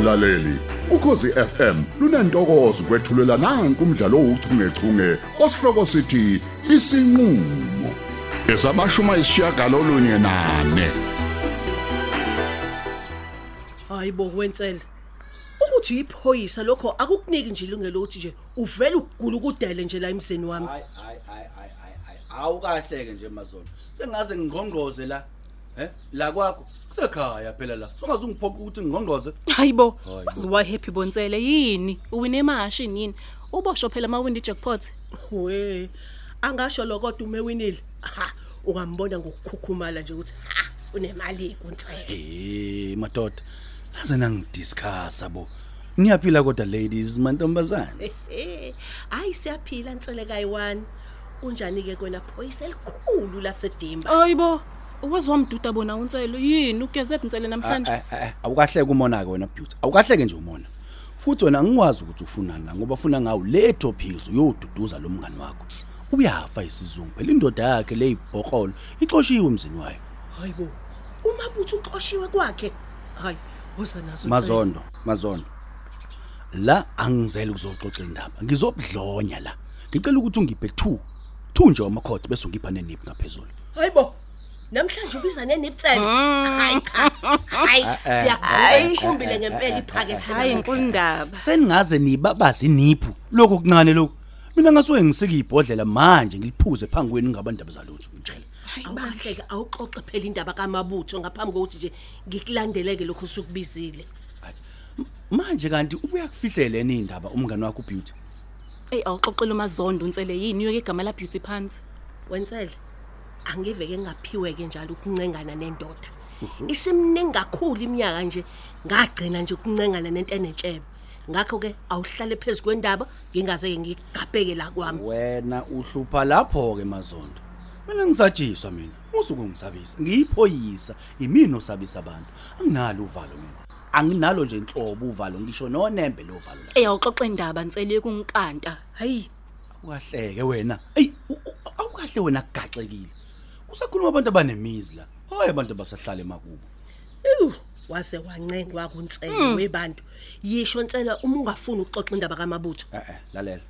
mlaleli. Ukhosi FM lunantokozo kwethulela nanku umdlalo ouchungechunge osihloko sithi isinqulo. Esamashuma isishiyagalolunye nane hayibo wentsela ukuthi iphoyisa lokho akukuniki nje ilungelo ukuthi nje uvele ugula ukudele nje la emzini wami. Hayi hayi hayi hayi hayi awukahleke nje mazolo. Sengaze ngingqongqoze la. Eh la kwakho. Kusekhaya phela la. Songaze ungiphoqa ukuthi ngingqongqoze hayibo Hayibo. waziwa happy bontsele yini? Uwine emashini yini ubosho phela mawindi jackpot we angasho lo kodwa umewinile ha ungambona ngokukhukhumala nje ukuthi ha unemali kuntsela eh madoda naze nangidiscussa bo. Niyaphila kodwa ladies mantombazane. Hayi siyaphila ntsele kayi1 unjani ke kwena phoyisa elikhulu lasedimba? Hayibo waziwa mduda bona untselo yini? Ugeze ebuntsele namhlanje? Ah, ah, ah, awukahleke umona ke wena beauty. Awukahleke nje umona. Futhi wena angikwazi ukuthi ufunani la ngoba ufuna ngawo le top hills uyoduduza lo mngani wakho. Uyafa isizungu phela indoda yakhe leyibhokolo ixoshiwe emzini wayo hayibo umabutho uxoshiwe kwakhe hayi woza nazo Ntsele. mazondo mazondo. La angizele ukuzoxoxa indaba ngizobudlonya la. Ngicela ukuthi ungiphe 2 2 nje wamakhodi bese ungipha neniphi ngaphezulu. Hayibo namhlanje ubiza neniptsele hayi cha. Hayi eh, siyakuvula ikhumbile ngempela iphakethe hayi inkulu ndaba. Seningaze nibabazi iniphu lokho kuncane lokho mina ngasuke ngisika ibhodlela manje ngiliphuze phangi kwenu ngabandaba zalutho ngitshela. Awukahleke awuxoxe phela indaba kamabutho ngaphambi kokuthi nje ngikulandeleke lokho usukubizile manje kanti ubuya kufihleleni indaba umngani wakho ubeauty? Ey awuxoxela umazondo untsele yini uyoke igama la beauty phansi? Wensele. Angiveke ngaphiwe ke njalo ukuncengana nendoda. Isimningi kakhulu iminyaka nje ngagcina nje ukuncengana nento enetshebe. Ngakho ke awuhlale phezulu kwendaba ngingaze ngigabheke la kwami. Wena uhlupha lapho ke mazondo. Mina ngisatshiswa mina. Usuku ngisabisa. Ngiyiphoyisa. Imini osabisa abantu. Anginalo uvalo mina. Anginalo nje inhlobo uvalo. Ngisho nonembe lo valo la. Ey awuxoxe indaba ntsele kunkanta. Hayi. Awukahleke wena. Ey u- u- awukahle wena kugaxekile kusakhuluma abantu abanemizi la hayi abantu abasahlala emakubo Ew, wase wancengwa kuntsele webantu yisho ntsela uma ungafuni ukuxoxa indaba kamabutho Eh eh lalela.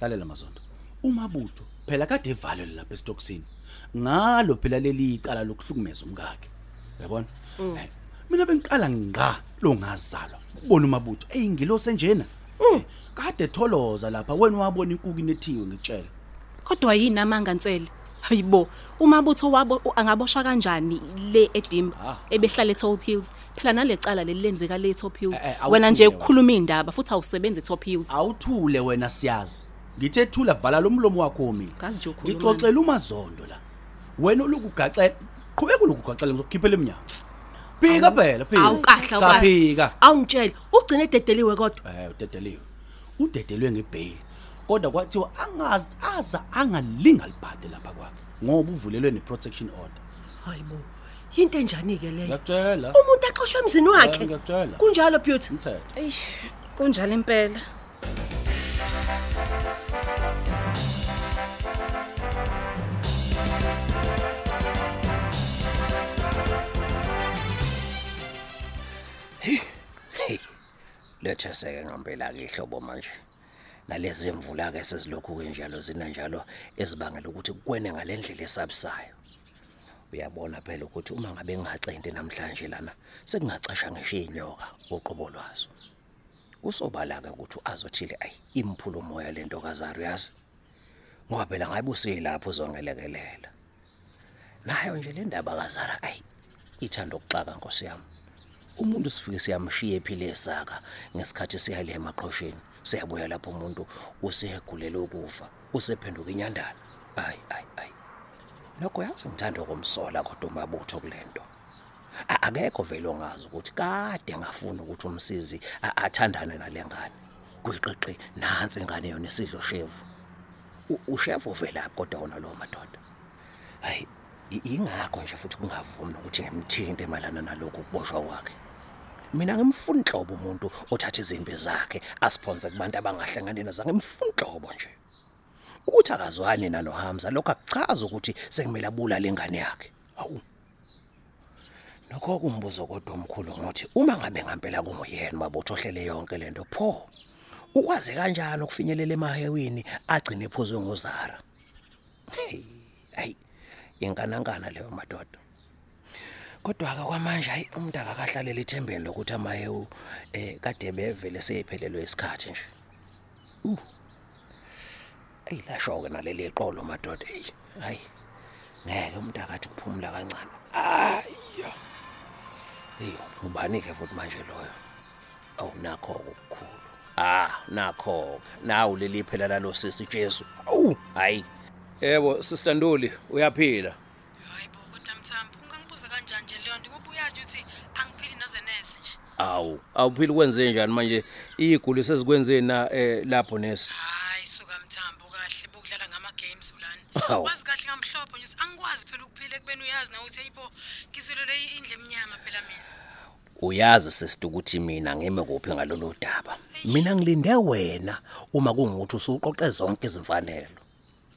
Lalela mazondo. Umabutho phela kade evalwe lapha estoksini. Ngalo phela leli icala lokuhlukumeza umkakhe. Uyabona? Eh, Mina bengiqala ngqa lo ngazalwa. Kubona umabutho eyingilose njena. Eh, Kade tholoza lapha wena wabona inkuku inethiwe ngitshela. kodwa yini amanga ntsele hayibo umabutho wabo u- angaboshwa kanjani le edimba Ah. ebehlala eTop Hills phela nalecala leli lenzeka le eTop Hills Eh, eh, wena nje awuthule ukukhuluma indaba futhi awusebenzi eTop Hills Awuthule wena siyazi. Ngithe thula vala lo mlomo wakho mina. Ngazi nje ukhuluma Ngixoxela umazondo la. Wena ulukugaxela qhubeka ulukugaxela ngizokukhiphela eminyango. Phika phela phika. awukahle Cha, awukahle phika. awungitshela ugcine ededeliwe kodwa eh udedeliwe udedelwe ngebail kodwa kwathiwa angazi aza angalinga libhade lapha kwakhe ngoba uvulelwe neprotection order. Hayibo into enjani ke leyo? Ngiyakutshela. Umuntu axoshwe emzini wakhe? Eh, ngiyakutshela. kunjalo beauty? Umthetho. Eish kunjalo impela. Hey, lethe seke ngempela ke ihlobo manje. Nalezi imvula ke sezilokhu kenjalo zina njalo ezibangela ukuthi kwene ngalendlela esabisayo. Uyabona phela ukuthi uma ngabe ngingacente namhlanje lana sekungacasha ngisho inyoka oqobo lwazo. Kusobala ke ukuthi azothile ayi imphulo moya lento kaZaru yazi. Ngoba phela ngayibusi lapho uzongelekelela. Nayo nje le ndaba kaZara ayi ithanda ukuxaka nkosi yami. umuntu sifike siyamshiya ephile esaka ngesikhathi siyale emaqhosheni siyabuya lapho umuntu usegulela ukufa usephenduka inyandana ayi ayi ayi lokho yazi ngithanda ukumsola kodwa umabutho kulento. A- akekho vele ongazi ukuthi kade ngafuna ukuthi umsizi a- athandane nalengane kwiqiqi nansi ingane yona isidlo shevu. U- ushevu vela kodwa wona lo madoda. Hayi i- ingakho nje futhi kungavumi ukuthi ngimthinte emalana nalokhu kuboshwa kwakhe. Mina ngimfunhlobo umuntu othatha izimpi zakhe asiphonse kubantu abangahlangane nazo ngimfunhlobo nje ukuthi akazwani nanoHamza lokho akuchaza ukuthi sekumele abulale ingane yakhe hawu Nokho kumbuzo kodwa omkhulu ngothi uma ngabe ngempela kunguyena mabutho ohlele yonke lento pho ukwazi kanjani ukufinyelela emahewini agcine ephuzwe ngozara. Hey, Hayi, inkanankana leyo madoda. Kodwa ke kwamanje hayi umuntu akakahlalele ithembeni lokuthi amahewu eh kade bevele seyiphelelwe isikhathi nje. Uh. Ayilasho ke naleli qolo madoda. Hey, hayi. Ngeke umuntu akathi ukuphumula kancane. Ayya. Hey, ubani ke futhi manje loyo? Awu nakho ukukhulu. Ah, nakho. Nawu leli phela lalo sisi Jesu. Awu, hayi. Yebo, Sister Nduli, uyaphila. Ungangibuza kanjani nje leyo nto ngoba uyazi ukuthi angiphili noze nese nje Awu, awuphili kwenze njani manje? Iguli sezikwenzeni na eh lapho nesi? hayi suka mthambo kahle bokudlala ngama-games Hawu. ulana wazi kahle ngamhlophe nje angikwazi phela ukuphila ekubeni uyazi na ukuthi hayibo ngizwelele indle emnyama phela mina Uyazi sisithi ukuthi mina ngime kuphi ngalolu daba. Mina ngilinde wena uma kungukuthi usuqoqe zonke izimfanelo.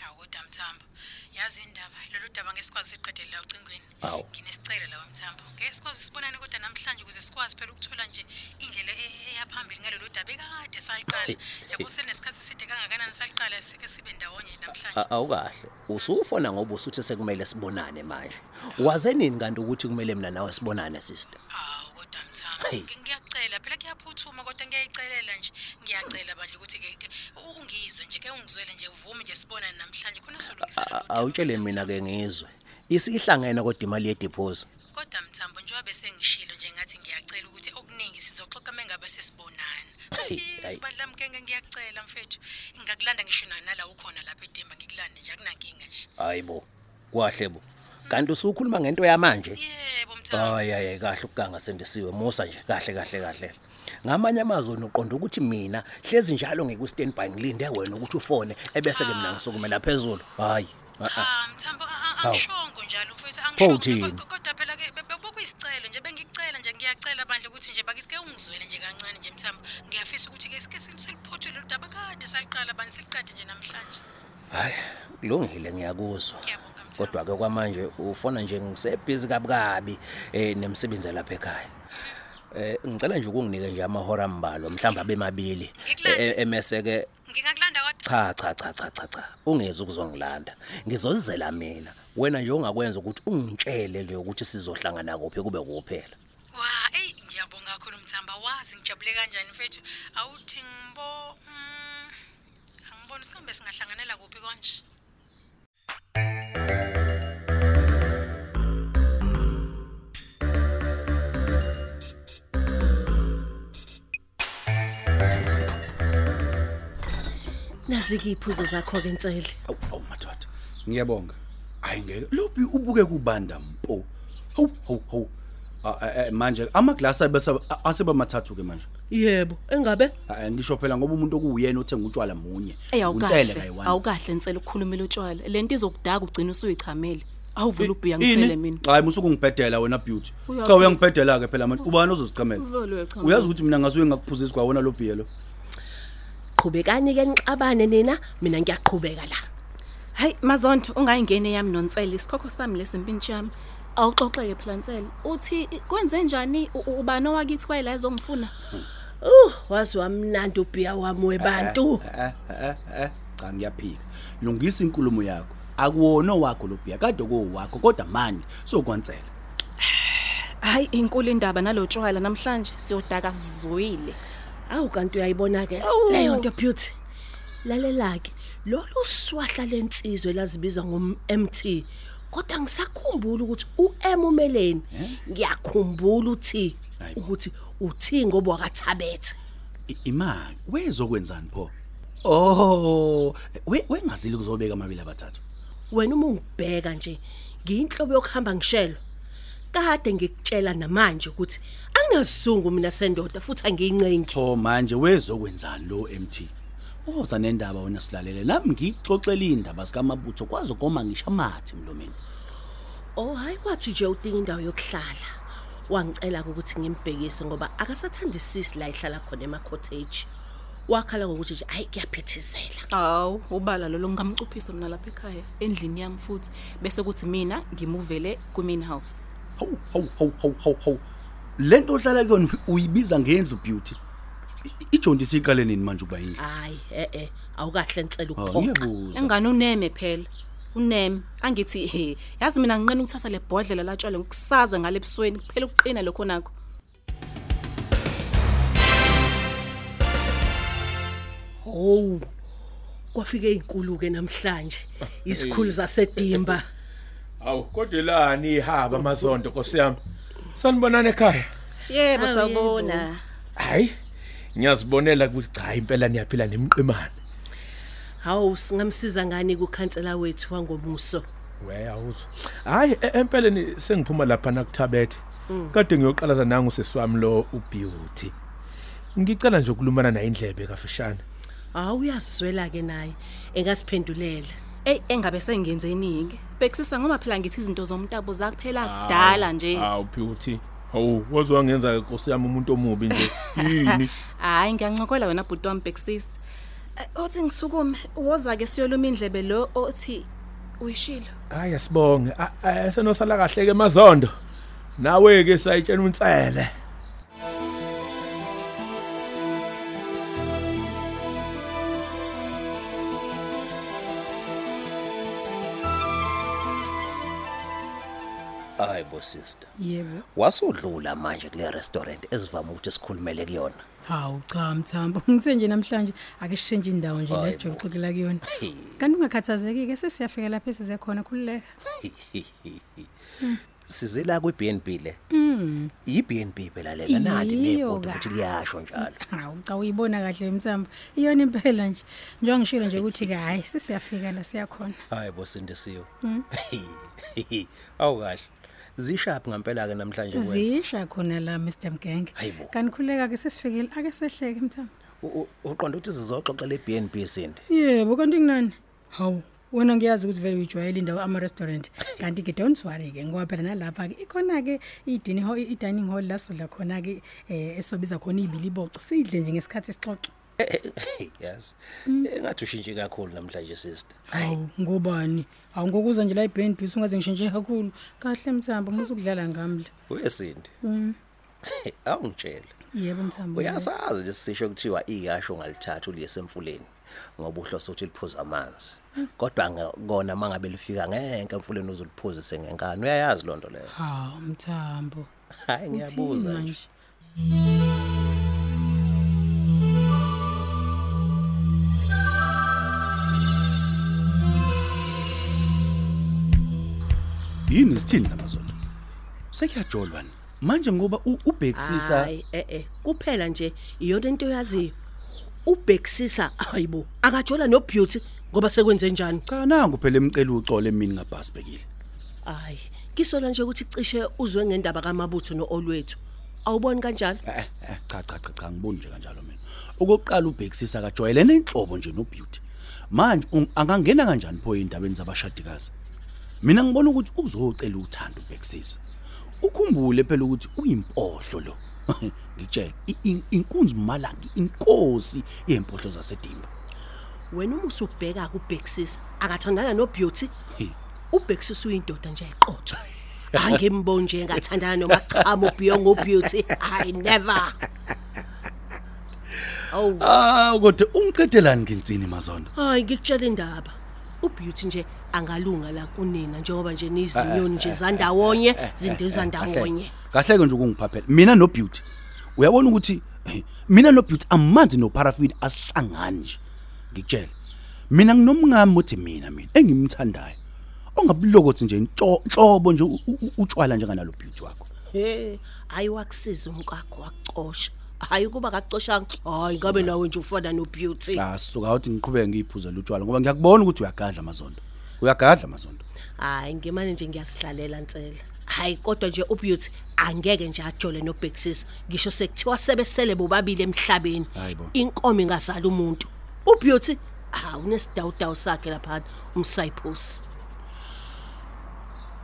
hawu kodwa mthambo yazi indaba lolu daba ngeke sikwazi siqedele la ucingweni Awu. nginesicelo lawa mthambo ngeke sikwazi sibonane kodwa namhlanje ukuze sikwazi phela ukuthola nje indlela e- e- eyaphambili ngalolu daba ekade saliqala yabo senesikhathi eside kangakanani saliqala sike sibe ndawonye namhlanje A- Awukahle. Usufona ngoba usuthi sekumele sibonane manje. Waze nini kanti ukuthi kumele mina nawe sibonane sister? Hawu kodwa mthambo Hey. ngi- ngiyacela phela kuyaphuthuma kodwa ngiyayicelela nje ngiyacela bandle ukuthi ke ke ungizwe nje ke ungizwele nje uvume nje sibonane namhlanje khona solungisa A- lolu daba. Awutshele mina ke ngizwe. Isihlangene kodwa imali yedeposit. kodwa mthambo njengoba bese ngishilo nje ngathi ngiyacela ukuthi okuningi sizoxoxa mengabe sesibonana sibandla mkenge ngiyacela mfethu ngingakulanda ngisho na- nala ukhona lapha edimba ngikulande nje akunankinga nje Hayibo. Kwahle bo. Kanti usukhuluma ngento yamanje? yebo mthambo Hayi hayi kahle ukuganga sendisiwe musa nje kahle kahle kahle. Ngamanye amazwi noqonda ukuthi mina hlezi njalo ngiku standby ngilinde wena ukuthi ufone ebese ke mina ngisukumela phezulu. Hayi. cha mthambo a- ko- kodwa phela ke be- bokuyisicelo nje bengikucela nje ngiyacela bandle ukuthi nje bakithi ke ungizwele nje kancane nje mthambo ngiyafisa ukuthi ke sike siliphothwe lolu daba kade saliqala bani siliqede nje namhlanje. Hayi, kulungile ngiyakuzwa. Kodwa ke kwamanje ufona nje ngisebhizi kabukabi eh nemsebenzi lapha ekhaya. Eh ngicela nje ukunginike nje amahora ambalwa mhlawumbe abe mabili. Ngikulande. Eh, emese ke ngingakulanda kodwa. Cha cha cha cha cha ungeze ukuzongilanda. Ngizozizela mina. Wena nje ungakwenza ukuthi ungitshele nje ukuthi sizohlangana kuphi kube kuphela wa eyi ngiyabonga kakhulu mthamba wazi ngijabule kanjani mfethu awuthi ngibo mm, angiboni sikambe singahlanganela kuphi konje Nazi-ke iphuzo zakho ke Ntsele. Awu awu madoda. Ngiyabonga. Hayi ngeke. Lophi ubuke kubanda mpo. Hawu hawu hawu. Ah, eh, eh, manje amaglasi abese aseba mathathu ke manje. Yebo, engabe? Ah, ngisho phela ngoba umuntu okuyena othenga utshwala munye. Eyawukahle. kayi-one. Awukahle nsela ukukhulumela utshwala. Lento izokudaka ugcina usuyichamele. Awuvula ubhiya Ini? ngithele mina. Hayi musuku ngibhedela wena beauty. Uyaphila. Cha uyangibhedela ke phela manje. Ubani ozozichamela? Vele uyachamela. Uyazi ukuthi mina ngasuke ngakuphuzisa kwa wona lo bhiya lo. Qhubekani ke nixabane nina, mina ngiyaqhubeka la. Hayi Mazondo ungayingene yami nontsele isikhokho sami lesimpintshi yami. Awuxoxeke phela nsele. Uthi kwenze njani U- u- ubani owakithi kwayila ezongifuna? Uh, wazi wamnandi ubhiya wami webantu. Eh eh eh cha ngiyaphika. Lungisa inkulumo yakho. Akuwona wakho lo bhiya kade kuwakho kodwa manje sokwansela. Hayi inkulu indaba nalotshwala namhlanje siyodaka sizwile. Awu kanti uyayibona ke Awu. leyo nto beauty. Lalela ke, lolu swahla lensizwe lazibizwa ngom-MT. Kodwa ngisakhumbula ukuthi uM umeleni. Ngiyakhumbula uthi ukuthi uthi ngoba wakathabethe. Imali wezokwenzani pho? Oh, we wengazili kuzobeka amabili abathathu. Wena uma ungibheka nje, ngiyinhlobo yokuhamba ngishelo. Kade ngikutshela namanje ukuthi anginazizungu mina sendoda futhi angiyincengi. Pho manje wezokwenzani lo MT? Oza nendaba wena silalele nami ngixoxela indaba sikamabutho kwazi ukoma ngisho amathi mlomeni. Oh hayi kwathi nje udinga indawo yokuhlala. Wangicela ukuthi ngimbhekise ngoba akasathandisisi la ihlala khona ema cottage. Wakhala ngokuthi nje hayi kuyaphithizela. Awu ubala lo ngamcuphisa mina lapha ekhaya endlini yami futhi bese kuthi mina ngimuvele ku main house. hawu hawu hawu hawu hawu hawu lento ohlala kuyona uyibiza ngendlu beauty I- ijonti siqale nini manje ukuba indlu hayi eh eh awukahle nsela Hawu, ukuphoqa ngiyabuza engane uneme phela uneme angithi he yazi mina nginqena ukuthatha le bhodlela latshwala ngokusaza ngale ebusweni kuphela ukuqina lokho nakho Hawu. Kwafike izinkuluke namhlanje. Isikhulu zasedimba. Awu kodwa lani ihaba amazonto Nkosi yami. Sanibonana ekhaya. yebo Hawu, sawubona Hayi. Ngiyazibonela ukuthi cha impela niyaphila nemqimane. Hawu singamsiza ngani kukhansela wethu wangomuso. We awuzo. Hayi e- empeleni sengiphuma lapha nakuthabethe. Kade ngiyoqalaza nangu sesiwami lo ubeauty. Ngicela nje ukulumana naye indlebe kafishane. Hawu uyazizwela ke naye engasiphendulela. Ey engabe sengenzeni ke bekusisa ngoba phela ngithi izinto zomntabo zakuphela kudala nje Hawu beauty. Hawu wazwangenza Nkosi yami umuntu omubi nje. Yini? hayi ngiyancokola wena bhuti wami bekisisi Eh, othi ngisukume woza ke siyoluma indlebe lo othi uyishilo Hayi asibonge. Asenosala kahle ke mazondo. Nawe ke sayitshena unsele. Sister Yebo. wasudlula manje kule restaurant ezivama ukuthi sikhulumele kuyona Hawu cha mthambo. Ngithe nje namhlanje ake sishintshe indawo nje la sijole ukuxoxela kuyona. Kanti ungakhathazeki ke sesiyafika lapha esize khona khululeka. sizela kwi BNB le mm i BNB phela lela nandi Iyo nebhodi ka. futhi liyasho njalo Hawu cha uyibona kahle mthambo. Iyona impela nje. Njengoba ngishilo nje ukuthi ke hayi sesiyafika la siyakhona. hayi bo sindisiwe awu kahle zishaphi ngempela ke namhlanje wena Zisha khona la Mr Mgenge. Hayibo. Kanti khululeka ke sesifikile ake sehleke mthambo. U- u- uqonda ukuthi sizoxoxa le BNB sindi Yebo kanti kunani? Hawu wena ngiyazi ukuthi vele uyijwayele indawo ama restaurant kanti ke don't worry ke ngoba phela nalapha ke ikhona ke i dining hall i dining hall la sodla khona ke eh esobiza khona ibili box sidle nje ngesikhathi sixoxe yes. Engathi ushintshe kakhulu namhlanje sister. Hawu ngobani? Hawu ngokuza nje la iBNB ungaze ngishintshe kakhulu. Kahle mthambo musukudlala ngamla. Uyesindi awungitshela yebo mthambo uyasazi lesisho kuthiwa iyasho ngalithatha uliyese emfuleni ngoba uhloso uthi liphuza amanzi. Kodwa nge- kona mangabe lifika ngenke emfuleni uzuliphuza ngenkani uyayazi lonto leyo? Hawu mthambo. Hayi ngiyabuza Uthini nje. Yini sithini namazolo sekuyajolwa ni manje ngoba u- ubhekisisa Hayi eh eh kuphela nje iyona into yaziyo. Ubhekisisa hayibo akajola no beauty ngoba sekwenze njani. cha nangu phela emcela ucole mina ngabhasi bekile Hayi kisola nje ukuthi cishe uzwe ngendaba kaMabutho noOlwethu. Awuboni kanjalo? eh eh cha cha cha cha ngiboni nje kanjalo mina okokuqala ubhekisisa akajwayelene inhlobo nje no beauty manje un- angangena kanjani pho endabeni zabashadikazi mina ngibona ukuthi uzocela uthando ubhekisisa ukhumbule phela ukuthi uyimpohlo lo. Ngitshela i- in- inkunzi malangi inkosi yempohlo zasedimba. Wena uma usubheka kubhekisisa akathandana no beauty. Hey. ubhekisisa uyindoda nje ayiqotho angimboni nje engathandana noma cha mobhiyongo beauty i never. Awu ah kodwa ungiqedelani ngensini mazondo? Hayi ngikutshela indaba. Ubeauty nje angalunga la kunina njengoba nje nizinyoni nje zandawonye zindiza ndawonye kahle ke nje ukungiphaphela mina no beauty uyabona ukuthi eh, mina no beauty amanzi no paraffin asihlangani nje ngikutshela mina nginomngami othi mina mina engimthandayo ongabulokothi nje into- inhlobo nje u- u- utshwala njenganalo beauty wakho he hayi wakusiza umkakho wakucosha hayi kuba akacoshanga hayi ngabe nawe nje ufana no beauty asuka uthi ngiqhubeke ngiyiphuzela utshwala ngoba ngiyakubona ukuthi uyagadla mazondo. Uyagadla mazondo. Hayi ngimane nje ngiyasihlalela nsela. Hayi kodwa nje ubeauty angeke nje ajole nobhekisisa ngisho sekuthiwa sebesele bobabili emhlabeni. Hayibo. inkomo ingazala umuntu. Ubeauty ha unesidawudawu sakhe lapha umsayiphosi.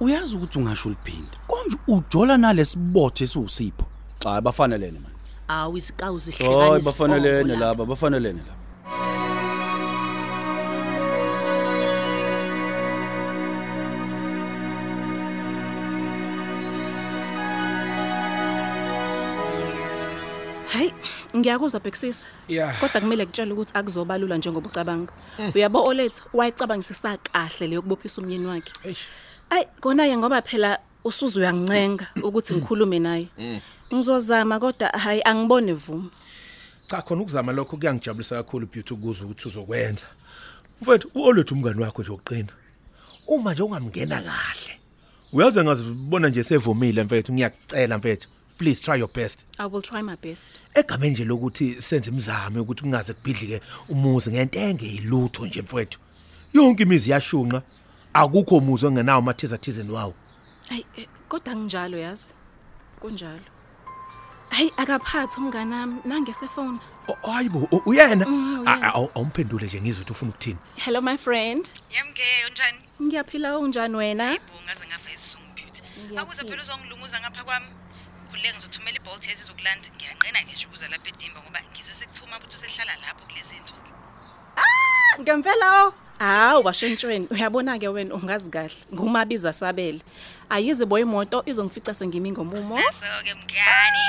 Uyazi ukuthi ungasho uliphinda. Konje ujola nalesibothe esiwusipho. Cha bafanelene man. awu izikawu zihlekanisa hayi bafanelene laba bafanelene laba. Hayi ngiyakuzwa bhekisisa yeah. kodwa kumele kutshele ukuthi akuzoba lula njengoba ucabanga mm. uyabo Oletho wayecabangisisa kahle leyo kubophisa umyeni wakhe. Ayi kona ye ngoba phela usuze uyancenga ukuthi ngikhulume naye. Ngizozama kodwa hayi angibone vuma. Cha khona ukuzama lokho kuyangijabulisa kakhulu beauty ukuze ukuthi uzokwenza. Mfethu uolethu umngani wakho nje uqina. Uma nje ungamngena kahle. Uyazi ngazibona nje sevumile mfethu ngiyakucela mfethu. Please try your best. I will try my best. Egameni nje lokuthi senze imizamo ukuthi kungaze kubhidlike umuzi ngentenge yilutho nje mfethu. Yonke imizi yashunqa. Akukho umuzi ongenawo amathiza thizeni wawo. Ay, eh, kodwa nginjalo yazi. Kunjalo. Hayi akaphathi umngani nami nangesefoni. O- Hayibo u- uyena Mm, A- uyena. a- awu- awumphendule nje ngizwe ukuthi ufuna ukuthini. Hello my friend. Yamke unjani? Ngiyaphila unjani wena? Hayibo ngaze ngafa isizungu beauty. Akuze phela uzongilunguza ngapha kwami. Khuleke ngizothumela ibolt ezi zokulanda. Ngiyanqena ke nje ukuza lapha edimba ngoba ngizwe sekuthuma ukuthi usehlala lapho kulezi insuku. Ngempela o. Hawu bashentshweni uyabona ke wena ungazi kahle ngumabiza sabele. Ayize boy imoto izongifica sengimi ngomumo. Naso ke mngani.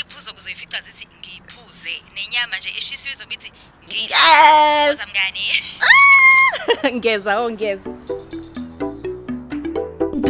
Iphuzo kuzoyifica zithi ngiyiphuze nenyama nje eshisiwe izobithi Yes. ngiyiphuza mngani. Ngeza ongeza.